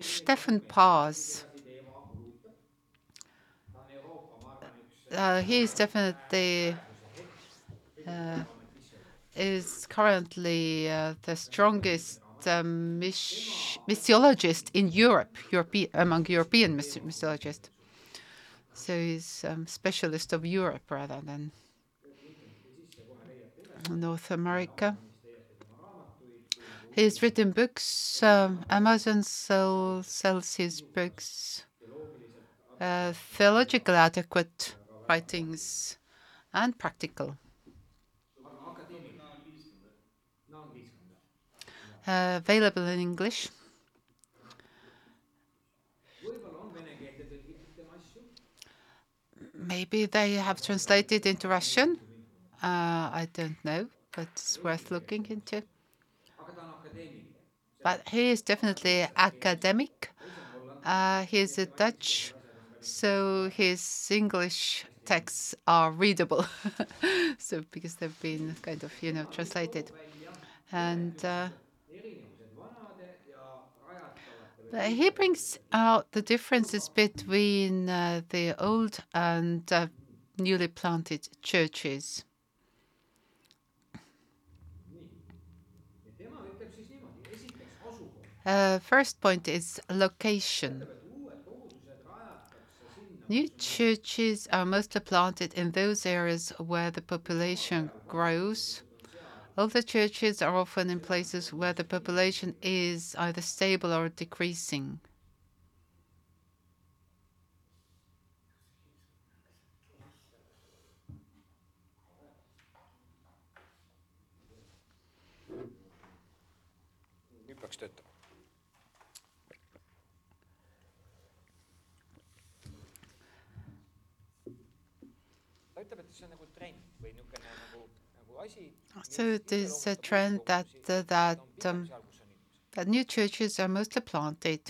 Stefan Paas, uh, he is definitely uh, is currently uh, the strongest um, missiologist in Europe, Europe among European missiologists. So he's um, specialist of Europe rather than North America. He's written books. Um, Amazon sell, sells his books, uh, theologically adequate writings, and practical. Uh, available in English. Maybe they have translated into Russian. Uh, I don't know, but it's worth looking into. But he is definitely academic. Uh, he's a Dutch, so his English texts are readable. so because they've been kind of you know translated, and uh, he brings out the differences between uh, the old and uh, newly planted churches. Uh, first point is location. New churches are mostly planted in those areas where the population grows. Older churches are often in places where the population is either stable or decreasing. So there's a trend that uh, that um, that new churches are mostly planted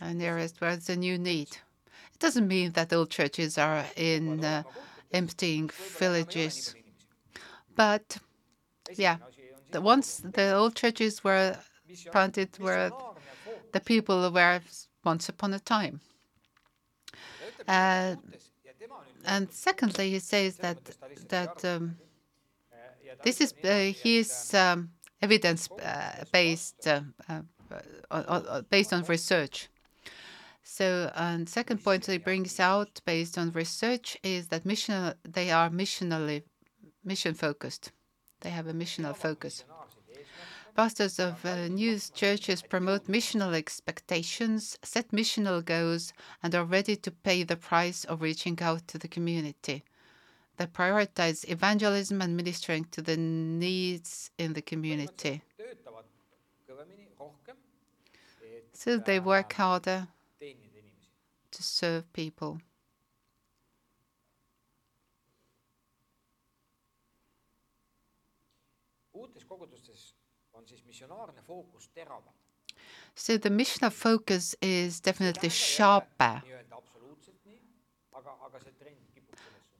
in areas where there's a new need. It doesn't mean that old churches are in uh, emptying villages, but yeah, the once the old churches were planted where the people were once upon a time. Uh, and secondly, he says that that um, this is uh, his um, evidence-based, uh, uh, based on research. So, and second point he brings out based on research is that mission they are missionally mission focused. They have a missional focus. Pastors of uh, new churches promote missional expectations, set missional goals, and are ready to pay the price of reaching out to the community. They prioritize evangelism and ministering to the needs in the community. So they work harder to serve people. So the missional focus is definitely sharper.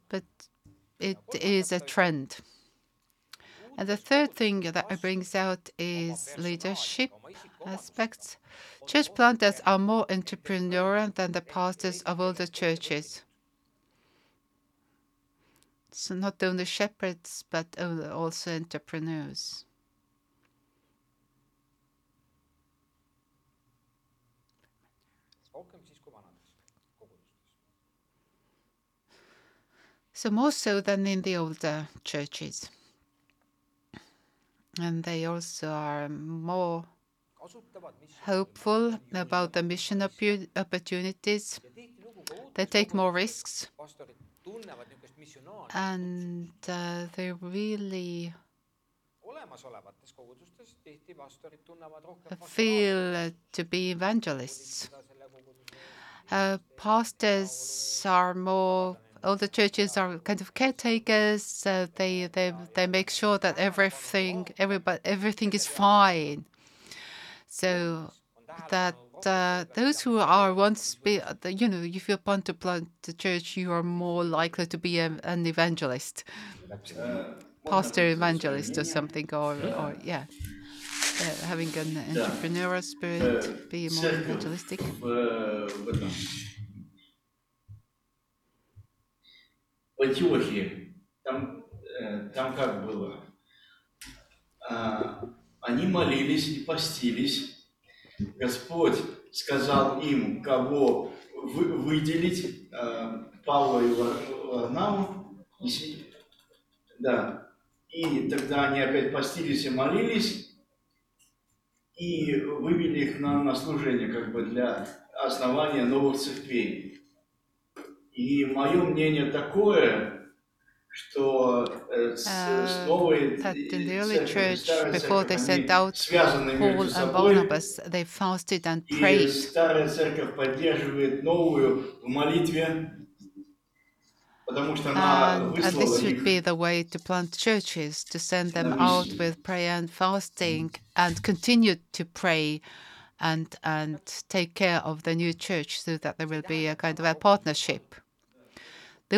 But it is a trend. And the third thing that it brings out is leadership aspects. Church planters are more entrepreneurial than the pastors of older churches. So not only shepherds, but also entrepreneurs. So more so than in the older churches. And they also are more hopeful about the mission opportunities. They take more risks. And uh, they really feel to be evangelists. Uh, pastors are more all the churches are kind of caretakers. Uh, they they they make sure that everything everybody everything is fine. So that uh, those who are once be you know if you're to plant the church, you are more likely to be a, an evangelist. pastor evangelist or something, or, or yeah, uh, having an entrepreneurial spirit, be more evangelistic. Антиохии, там, там как было? Они молились и постились. Господь сказал им, кого вы, выделить, Павла и Варнаву, да, и тогда они опять постились и молились, и вывели их на, на служение, как бы для основания новых церквей. И мое мнение такое, что uh, that in the early church, before they sent out Paul and Barnabas, they fasted and prayed. старая церковь поддерживает новую в молитве, and, and this would be the way to plant churches, to send them out with prayer and fasting and continue to pray and and take care of the new church so that there will be a kind of a partnership.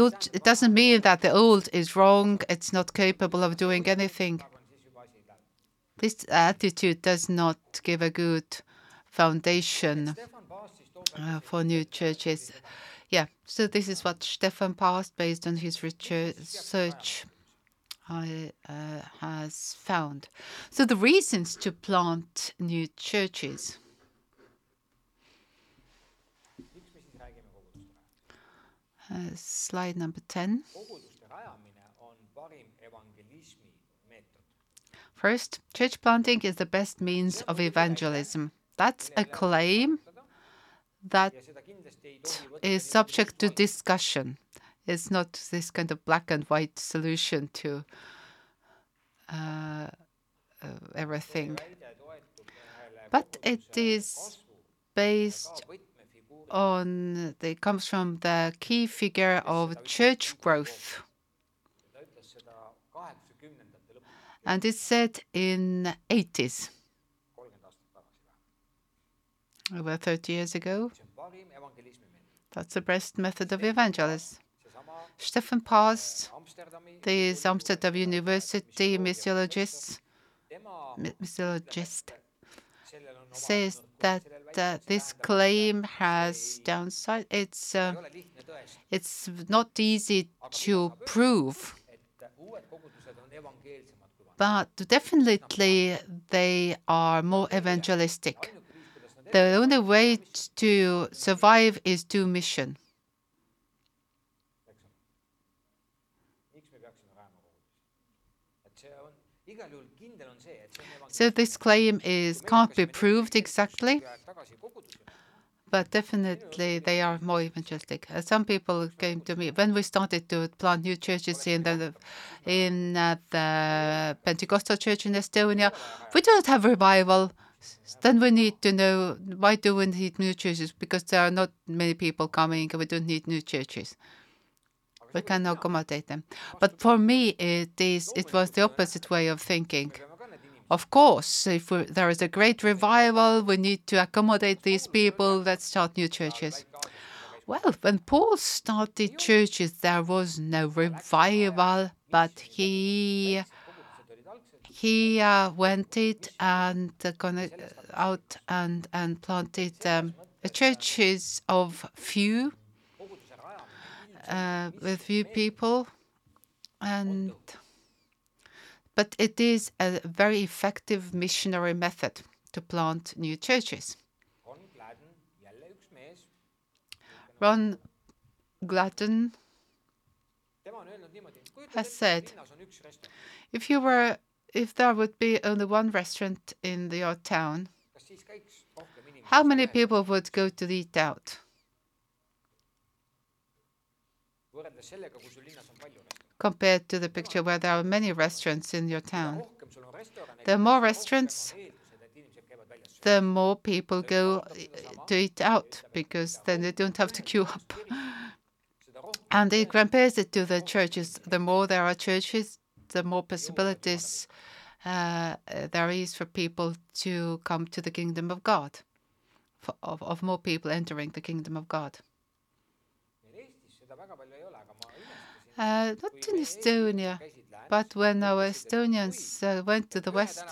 Old, it doesn't mean that the old is wrong, it's not capable of doing anything. This attitude does not give a good foundation uh, for new churches. Yeah, so this is what Stefan Paas, based on his research, uh, uh, has found. So the reasons to plant new churches. Uh, slide number 10. First, church planting is the best means of evangelism. That's a claim that is subject to discussion. It's not this kind of black and white solution to uh, uh, everything. But it is based on, it comes from the key figure of church growth. And it's said in 80s, over 30 years ago. That's the best method of evangelism. Stefan Paas, the Amsterdam University missiologist, missiologist says that uh, this claim has downside. It's uh, it's not easy to prove, but definitely they are more evangelistic. The only way to survive is to mission. So this claim is can't be proved exactly, but definitely they are more evangelistic. Uh, some people came to me when we started to plant new churches in the in uh, the Pentecostal church in Estonia. We don't have revival then we need to know why do we need new churches? Because there are not many people coming, and we don't need new churches. We can accommodate them. But for me, it is it was the opposite way of thinking. Of course, if there is a great revival, we need to accommodate these people. Let's start new churches. Well, when Paul started churches, there was no revival, but he he uh, went it and uh, gone out and and planted um, churches of few uh, with few people, and but it is a very effective missionary method to plant new churches. Ron Gladden has said, if you were if there would be only one restaurant in your town, how many people would go to eat out? Compared to the picture where there are many restaurants in your town. The more restaurants, the more people go to eat out because then they don't have to queue up. And it compares it to the churches. The more there are churches, the more possibilities uh, there is for people to come to the kingdom of God, for, of, of more people entering the kingdom of God. Uh, not in Estonia. But when our Estonians uh, went to the west,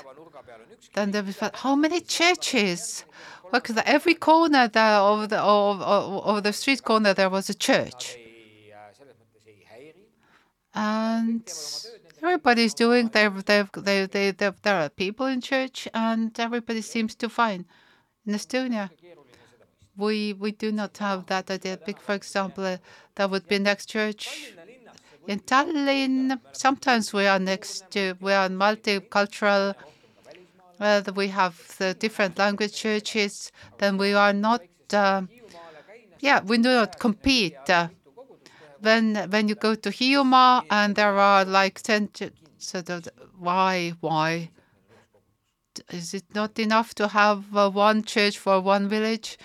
then there was how many churches? Because every corner there of the of, of, of the street corner there was a church, and everybody's doing their their they they there are people in church, and everybody seems to fine. In Estonia, we we do not have that idea. Big, for example, uh, that would be next church in Tallinn. Sometimes we are next to we are multicultural. Uh, we have the different language churches. Then we are not. Uh, yeah, we do not compete. Uh, when when you go to Hiiumaa and there are like ten, so that why why is it not enough to have uh, one church for one village?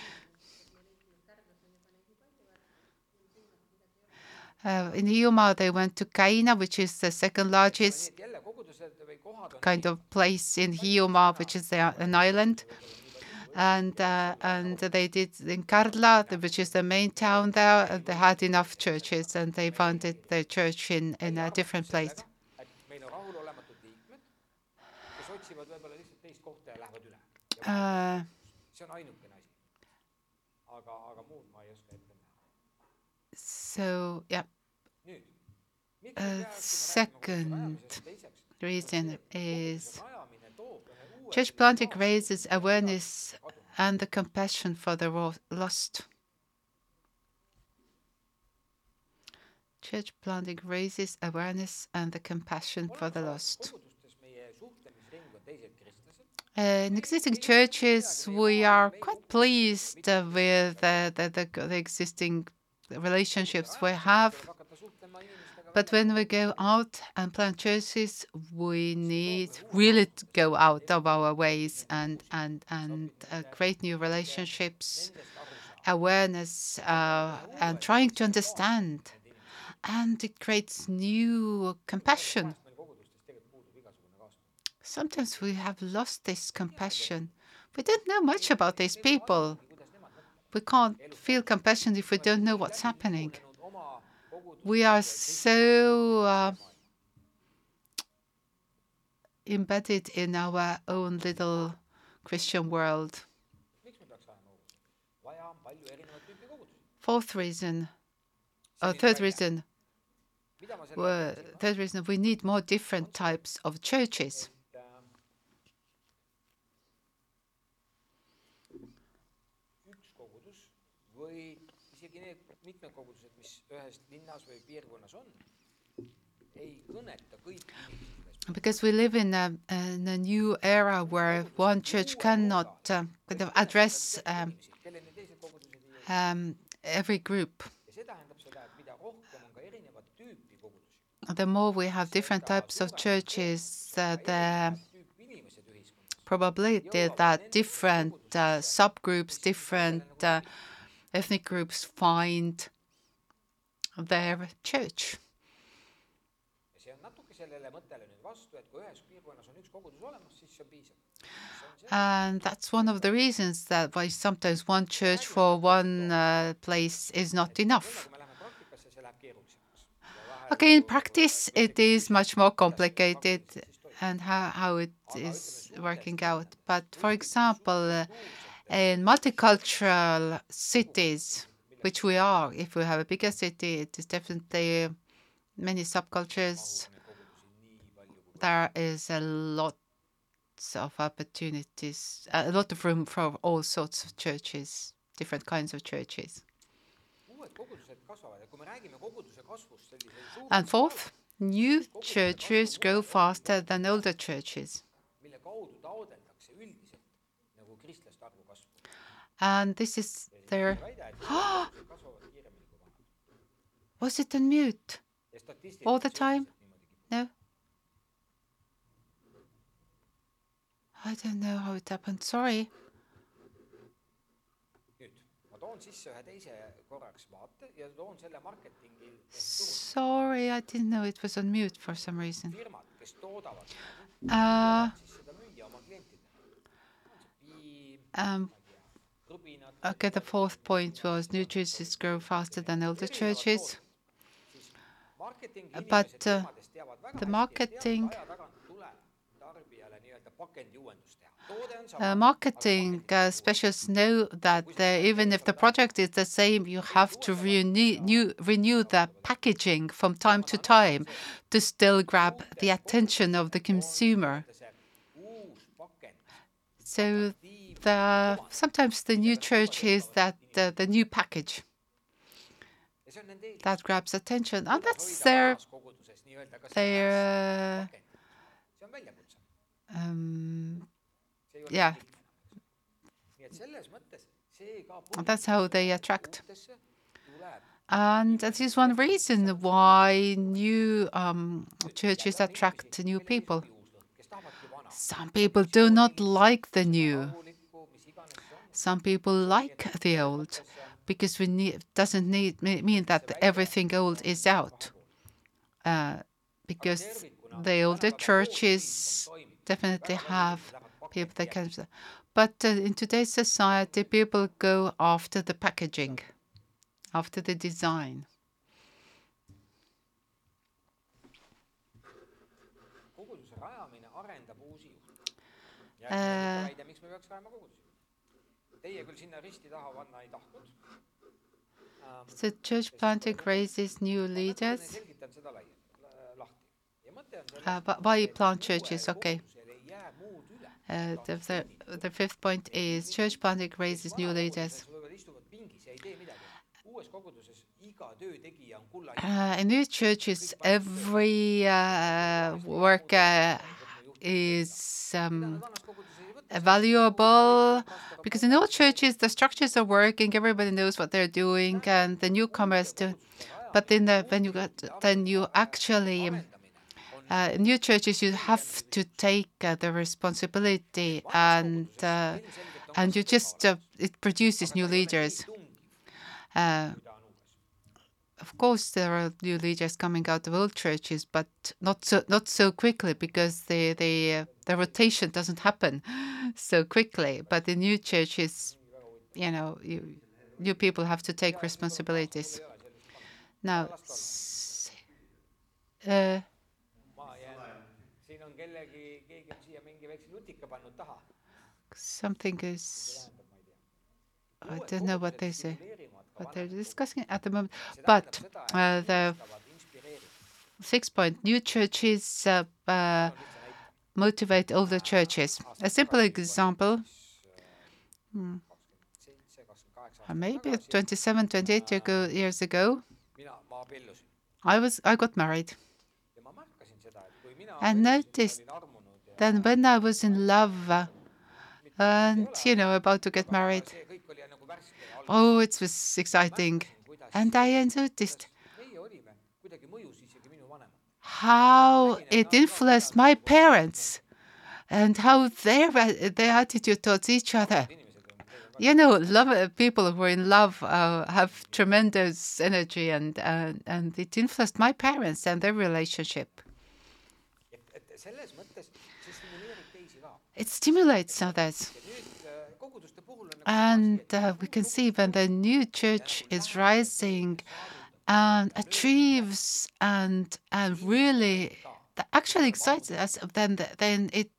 In Hiiumaa, they went to Käina, which is the second largest kind of place in Hiiumaa, which is an island. And uh, and they did in Kärdla, which is the main town there. They had enough churches, and they founded their church in in a different place. Uh, so, yeah. A second reason is church planting raises awareness and the compassion for the lost. Church planting raises awareness and the compassion for the lost. In existing churches, we are quite pleased with uh, the, the, the existing relationships we have. But when we go out and plant churches, we need really to go out of our ways and and and uh, create new relationships, awareness, uh, and trying to understand, and it creates new compassion. Sometimes we have lost this compassion. We don't know much about these people. We can't feel compassion if we don't know what's happening. We are so uh, embedded in our own little Christian world. Fourth reason, or third reason, well, third reason, we need more different types of churches. Mitmekogudused, mis ühes linnas või piirkonnas on, ei kõneta kõiki because we live in a, in a, new era where one church cannot uh, kind of address um, um, every group. The more we have different types of churches, uh, the probability that different uh, subgroups, different uh, ethnic groups find their church. And that's one of the reasons that why sometimes one church for one uh, place is not enough. Okay, in practice, it is much more complicated and how, how it is working out. But for example, uh, in multicultural cities, which we are, if we have a bigger city, it is definitely many subcultures. There is a lot of opportunities, a lot of room for all sorts of churches, different kinds of churches. And fourth, new churches grow faster than older churches. And this is their. Was it on mute all the time? No? I don't know how it happened. Sorry. Sorry, I didn't know it was on mute for some reason. Uh, um, Okay, the fourth point was new churches grow faster than older churches. But uh, the marketing uh, marketing uh, specialists know that even if the project is the same, you have to renew, renew the packaging from time to time to still grab the attention of the consumer. So the, sometimes the new church is that uh, the new package that grabs attention, and that's their their uh, um, yeah. That's how they attract. And that is one reason why new um, churches attract new people. Some people do not like the new. Some people like the old because we need doesn't need mean that everything old is out. Uh, because the older churches definitely have people that can. But uh, in today's society, people go after the packaging, after the design. Uh, the church planting raises new leaders. Uh, why plant churches? Okay. Uh, the, the, the, fifth point is church planting raises new leaders. Uh, in new churches, every uh, worker is um, valuable because in all churches the structures are working, everybody knows what they're doing, and the newcomers do. But then, the, when you got, then you actually uh, new churches, you have to take uh, the responsibility, and uh, and you just uh, it produces new leaders. Of course, there are new leaders coming out of old churches, but not so not so quickly because the the the rotation doesn't happen so quickly. But the new churches, you know, you, new people have to take responsibilities. Now, uh, Something is. I don't know what they say, what they're discussing at the moment. But uh, the sixth point: new churches uh, uh, motivate older churches. A simple example. Hmm. Maybe 27, 28 ago, years ago, I was I got married and noticed that when I was in love uh, and, you know, about to get married, oh, it was exciting. And I noticed how it influenced my parents and how their their attitude towards each other. You know, love people who are in love uh, have tremendous energy, and, and and it influenced my parents and their relationship. It stimulates others. And uh, we can see when the new church is rising and achieves and and really actually excites us, then then it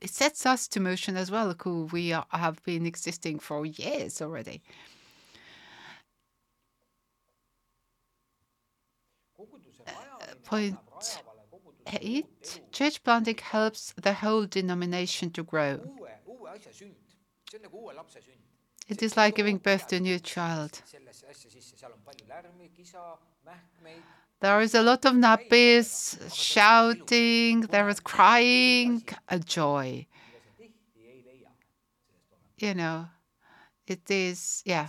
it sets us to motion as well, who we are, have been existing for years already. Point eight, church planting helps the whole denomination to grow. It is like giving birth to a new child. There is a lot of nappies, shouting, there is crying, a joy. You know, it is, yeah.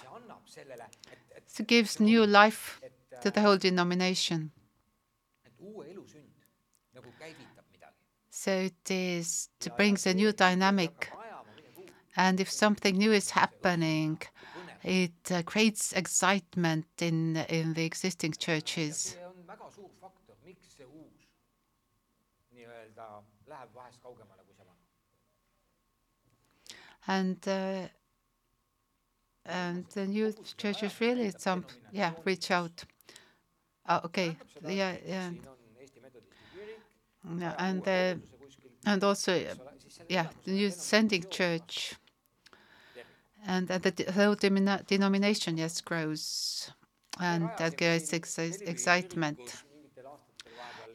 It gives new life to the whole denomination. So it is to bring a new dynamic. And if something new is happening, it uh, creates excitement in in the existing churches. And uh, and the new churches really some yeah reach out. Oh, okay. Yeah, yeah. And uh, and also, yeah, the new sending church, and, the whole denomination yes grows, and that creates excitement.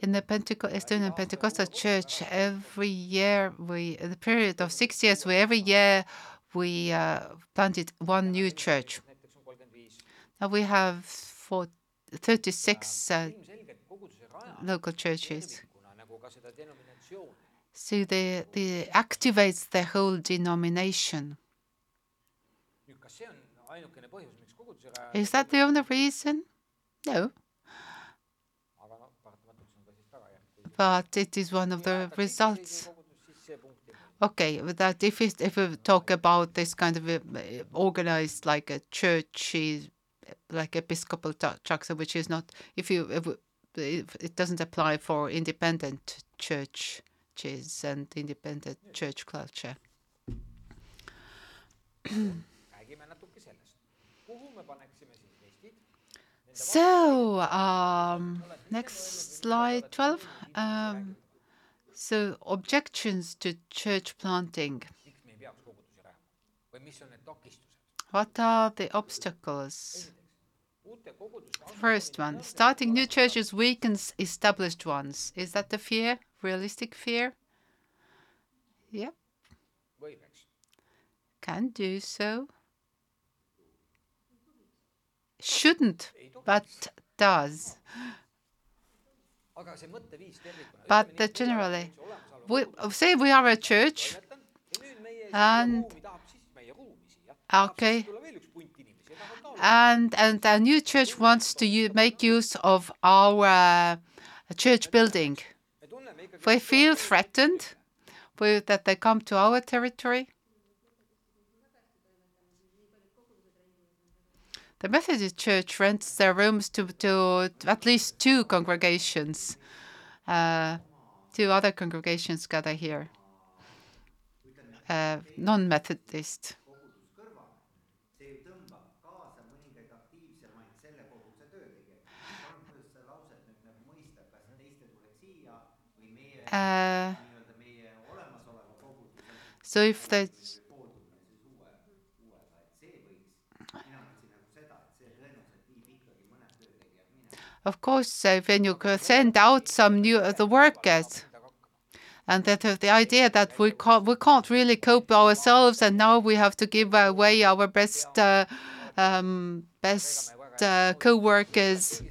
In the Estonian Pentecostal Church, every year we, in the period of six years, we every year we uh, planted one new church. Now we have for 36 uh, local churches. So they, they activates the whole denomination. Is that the only reason? No. But it is one of the results. Okay, that, if it, if we talk about this kind of uh, organized like a church, like Episcopal structure, which is not, if you, if it doesn't apply for independent churches and independent church culture. So, um, next slide 12. Um, so, objections to church planting. What are the obstacles? First one, starting new churches weakens established ones. Is that the fear? Realistic fear? Yep. Can do so. Shouldn't, but does. But generally, we say we are a church, and okay, and and a new church wants to make use of our uh, church building. We feel threatened with that they come to our territory. The Methodist Church rents their rooms to, to at least two congregations. Uh, two other congregations gather here, uh, non-Methodist. Uh, so if the of course, uh, when you send out some new uh, the workers, and that uh, the idea that we can't we can't really cope ourselves, and now we have to give away our best uh, um, best uh, co-workers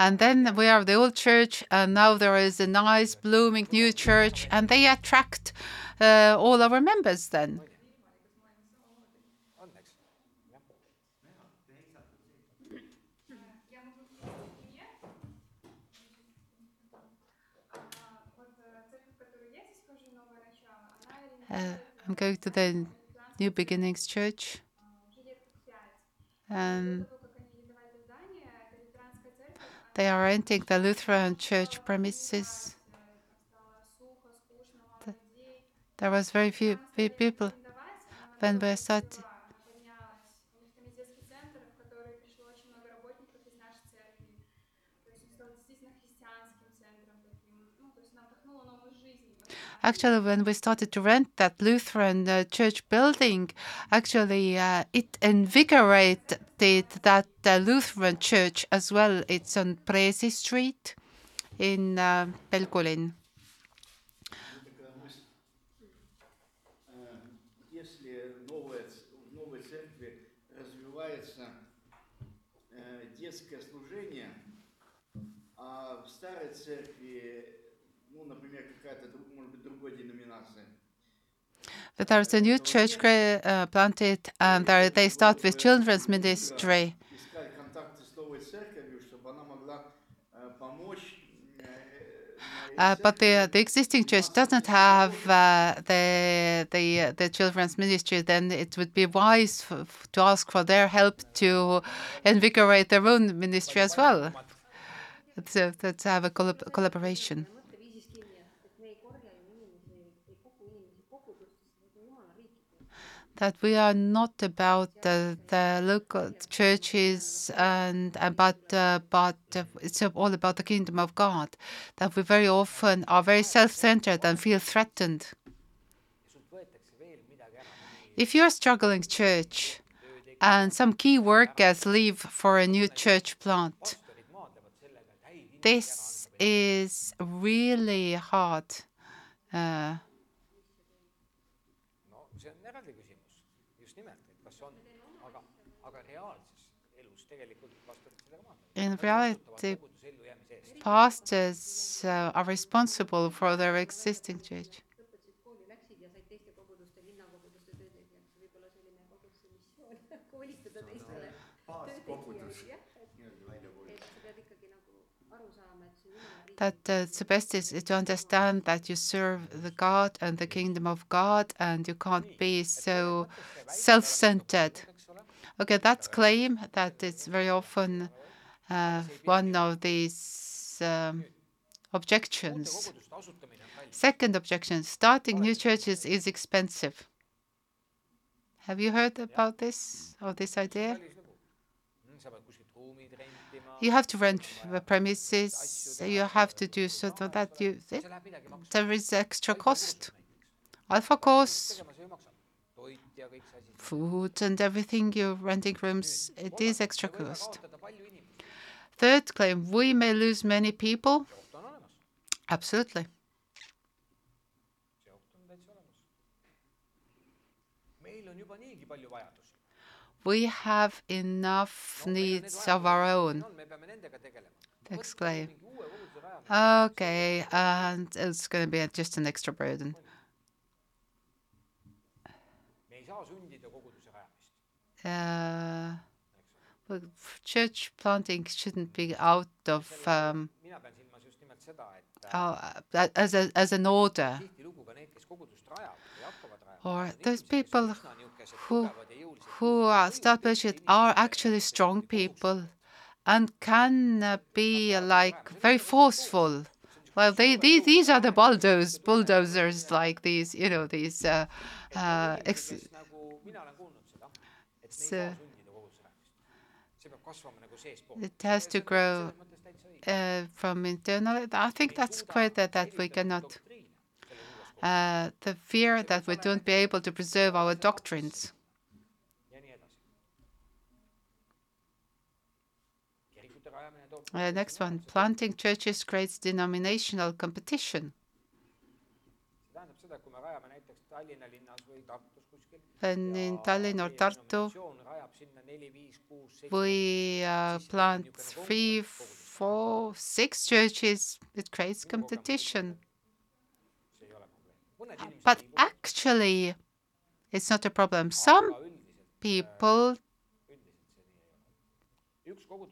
and then we are the old church, and now there is a nice, blooming new church, and they attract uh, all our members then. Uh, I'm going to the New Beginnings Church. Um, they are renting the Lutheran church premises. There was very few people when we started. Actually, when we started to rent that Lutheran uh, church building, actually uh, it invigorated that uh, Lutheran church as well. It's on Preezi Street in uh, Pelgulin. детское служение, а в старой церкви, ну, например, какая-то that there's a new church uh, planted, and there, they start with children's ministry. Uh, but the the existing church doesn't have uh, the the the children's ministry. Then it would be wise to ask for their help to invigorate their own ministry as well. So let's have a collab collaboration. That we are not about uh, the local churches and but uh, but it's all about the kingdom of God. That we very often are very self-centered and feel threatened. If you're struggling church and some key workers leave for a new church plant, this is really hard. Uh, in reality, koguduse ellujäämise eest. pastors uh, are responsible for their existing church. lõpetasid kooli, läksid ja said teiste koguduste, linnakoguduste töötegijaks, võib-olla selline koguduse missioon, koolitada teistele töötegijaid, jah, et, et sa pead ikkagi nagu aru saama, et see jumal riik That uh, the best is to understand that you serve the God and the kingdom of God, and you can't be so self-centered. Okay, that's claim that it's very often uh, one of these um, objections. Second objection: starting new churches is expensive. Have you heard about this or this idea? You have to rent the premises. You have to do so that you there is extra cost. Alpha cost, food and everything, you're renting rooms, it is extra cost. Third claim, we may lose many people. Absolutely. We have enough needs of our own. Next claim. Okay, and it's going to be just an extra burden. Uh, church planting shouldn't be out of um, mina pean silmas just nimelt seda, et uh, as a as an order. tihtilugu ka need, kes kogudust rajavad või hakkavad rajama. Or those people who tugevad ja jõulised. who are budget are actually strong people and can uh, be uh, like very forceful. Well, they, these these are the bulldoze bulldozers like these, you know, these. Uh, uh, ex- kes nagu, mina olen kuulnud seda, et me ei See- saa sundida koguduse rajamist. see peab kasvama nagu seestpoolt. it has to grow selles mõttes täitsa õige. uh, from internally. I think that's quite that that we cannot. Uh, the fear that we don't be able to preserve our doctrines. ja nii edasi. kirikute rajamine toob Uh, next one, planting churches creates denominational competition. In Tallinn or Tartu, we uh, plant three, four, six churches, it creates competition. But actually, it's not a problem. Some, people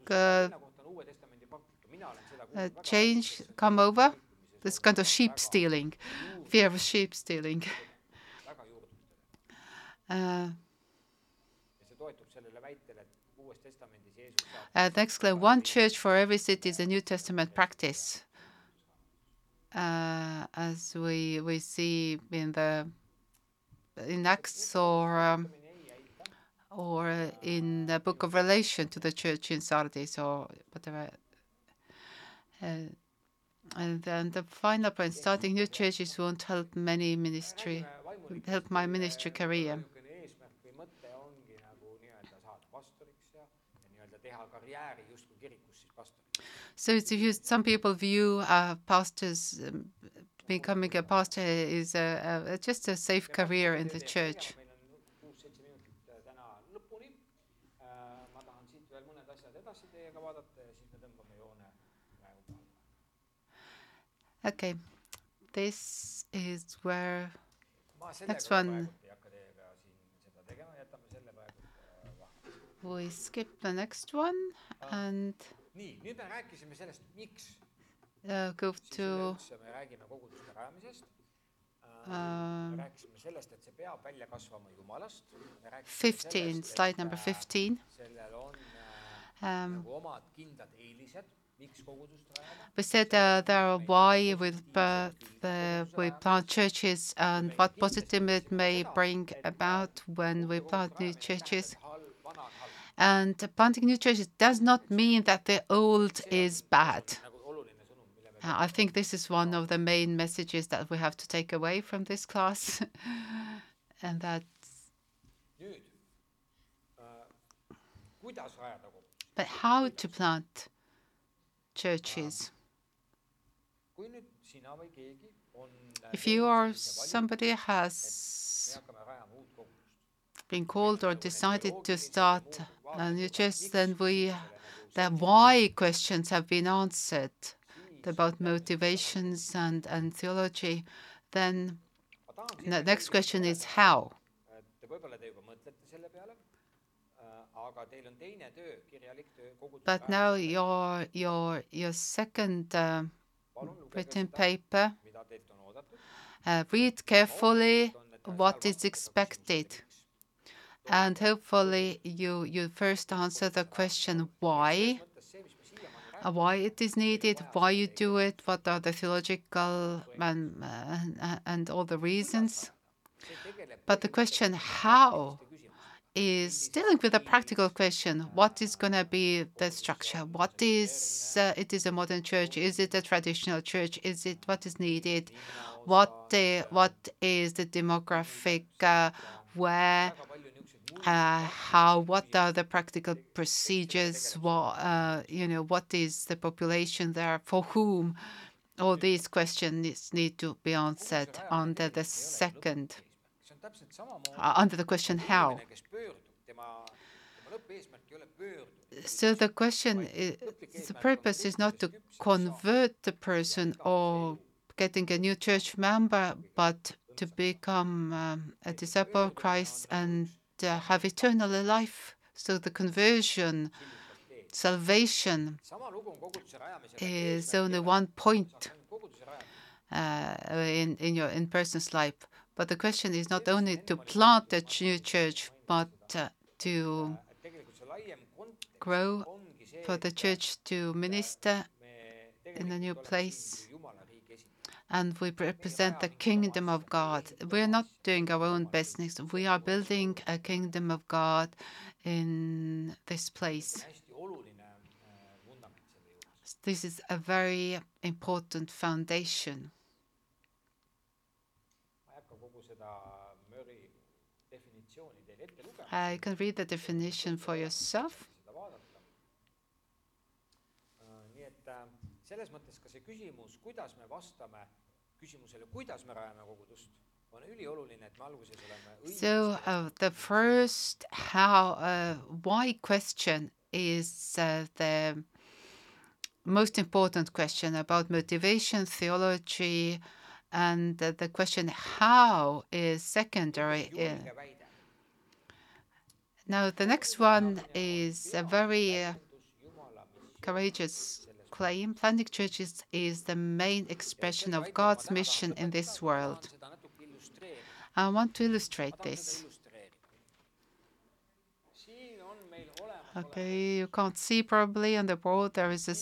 seda uh, change, come over. This kind of sheep stealing, fear of sheep stealing. next claim, one church for every city is a New Testament practice. Uh, as we we see in the in Acts or um, or in the book of relation to the church in Sardis or whatever. Uh, and then the final point, starting new churches won't help many ministry, help my ministry career. So some people view uh, pastors um, becoming a pastor is a, a, just a safe career in the church. Okay, this is where next one we skip the next one and nii, nüüd me rääkisime sellest, miks uh, go to üleüldse me räägime koguduste rajamisest. Um, me rääkisime sellest, et see peab välja kasvama Jumalast. 15, slide number 15. äh, Um, nagu omad kindlad eelised miks kogudust rajada, We said uh, there are why we, uh, the, we plant churches and what positive it may bring about when we plant new churches. And planting new churches does not mean that the old is bad. Uh, I think this is one of the main messages that we have to take away from this class. and that, but how to plant churches? If you are somebody me has been called or decided to start a new church, then we the why questions have been answered about motivations and, and theology. Then the next question is how. et võib-olla te juba mõtlete selle peale, aga teil on teine töö, kirjalik töö koguduse But now your your your second uh, written, paper, mida teilt on oodatud. uh, read carefully what is expected, and hopefully you you first answer the question why. uh, why it is needed, why you do it, what are the theological and, uh, and all the reasons. But the question how is dealing with a practical question. What is going to be the structure? What is uh, it is a modern church? Is it a traditional church? Is it what is needed? What uh, what is the demographic? Uh, where? Uh, how what are the practical procedures what uh, you know what is the population there for whom all these questions need to be answered under the second uh, under the question how. So the question is, the purpose is not to convert the person or getting a new church member but to become um, a disciple of Christ and have eternal life so the conversion salvation sama lugu on koguduse rajamisega. is only one point, uh, in in your in person's life. But the question is not only to plant a new church, but uh, to et tegelikult see laiem kontekst grow, for the church to minister in a new place. And we represent the kingdom of God. We are not doing our own business. We are building a kingdom of God in this place. This is a very important foundation. Uh, you can read the definition for yourself. Selles mõttes ka see küsimus, kuidas me vastame küsimusele, kuidas me rajame kogudust, on ülioluline, et me alguses oleme So uh, the first how uh, why question is uh, the most important question about motivation, theology, and uh, the question how is secondary. Uh, now the next one is a very uh, courageous claim. Planting churches is the main expression of God's mission in this world. I want to illustrate this. Okay, you can't see probably on the board there is a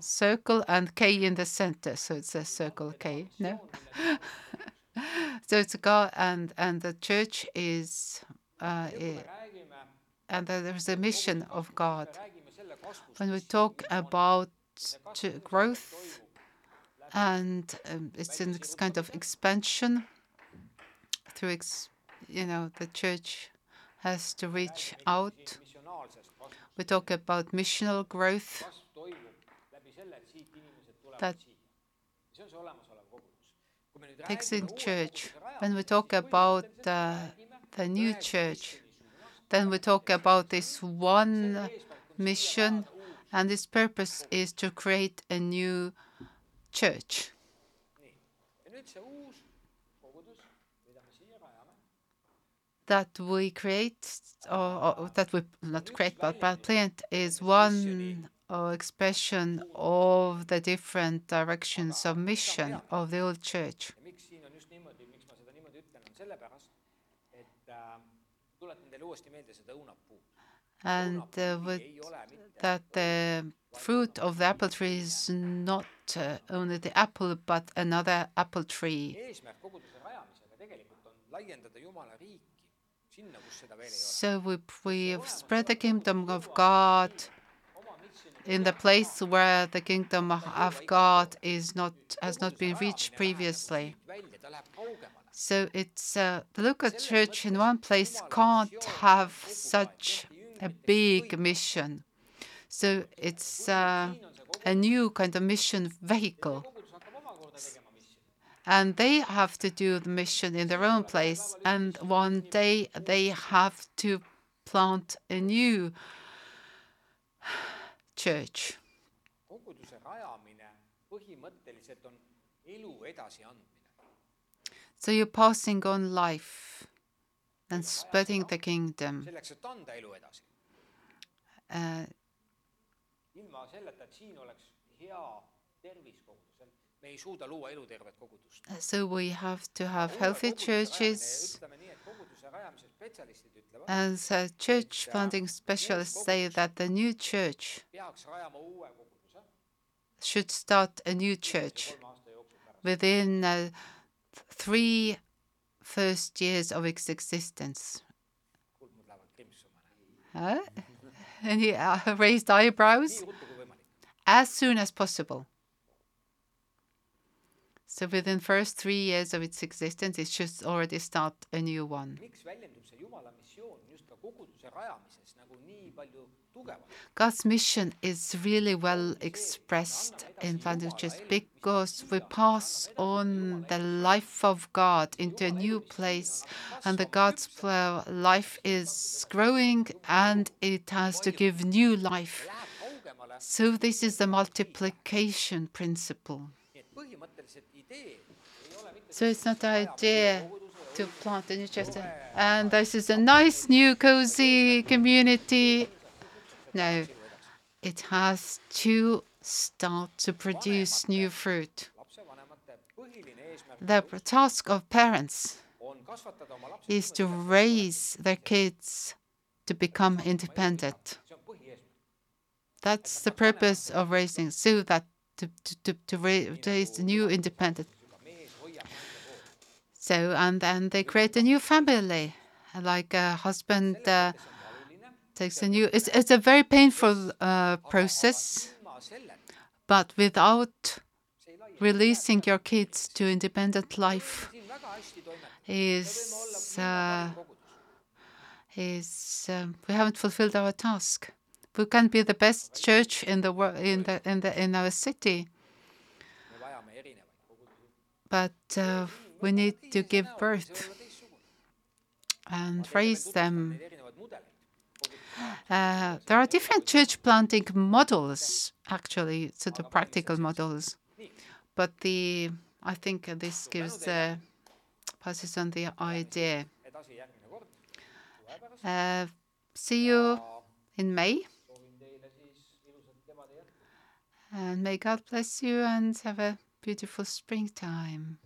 circle and K in the center, so it's a circle K. No, so it's God and and the church is uh, and there is a mission of God. When we talk about to growth and um, it's in this kind of expansion through ex, you know the church has to reach out. We talk about missional growth. That- takes in church. When we talk about uh, the new church, then we talk about this one mission, and this purpose is to create a new church. That we create, or, or that we not create, but, but plant is one uh, expression of the different directions of mission of the old church. And uh, with that the fruit of the apple tree is not uh, only the apple, but another apple tree. So we, we spread the kingdom of God in the place where the kingdom of God is not has not been reached previously. So it's uh, the local church in one place can't have such a big mission. So it's uh, a new kind of mission vehicle. And they have to do the mission in their own place. And one day they have to plant a new church. So you're passing on life and spreading the kingdom. selleks, et anda elu edasi. Uh, ilma selleta, et siin oleks hea tervis kogudusel, me ei suuda luua elutervet kogudust. so we have to have healthy churches. ütleme nii, et koguduse rajamise spetsialistid ütlevad, As uh, church planting specialists say that the new church peaks rajama uue koguduse should start a new church kolme aasta jooksul pärast. within uh, three first years of its existence. Huh? Any uh, raised eyebrows? As soon as possible. So within first three years of its existence, it should already start a new one. miks väljendub see Jumala missioon just ka koguduse rajamises nagu nii palju tugevalt? God's mission is really well expressed in planting because we pass on the life of God into a new place, and the God's life is growing and it has to give new life. So, this is the multiplication principle. Nii et põhimõtteliselt idee ei ole mitte So, it's not the idea to plant a new church and this is a nice new cozy community. No, it has to start to produce new fruit. lapsevanemate põhiline eesmärk The task of parents on kasvatada oma lapsed, is to raise their kids to become independent. see on põhieesmärk. That's the purpose of raising, so that to, to, to, to raise the new independent. juba mees hoiab naise poolt. So, and then they create a new family, like a husband uh, see on valuline, takes a new. It's it's a very painful uh, process, but without see ei laia. releasing your kids to independent life siin väga hästi toimetada. is uh, is um, we haven't fulfilled our task. We can be the best church in the world in the in the in our city, but uh, we need to give birth and raise them. Uh, there are different church planting models, actually, so the practical models. But the I think this gives uh, passes on the idea. Uh, see you in May, and may God bless you and have a beautiful springtime.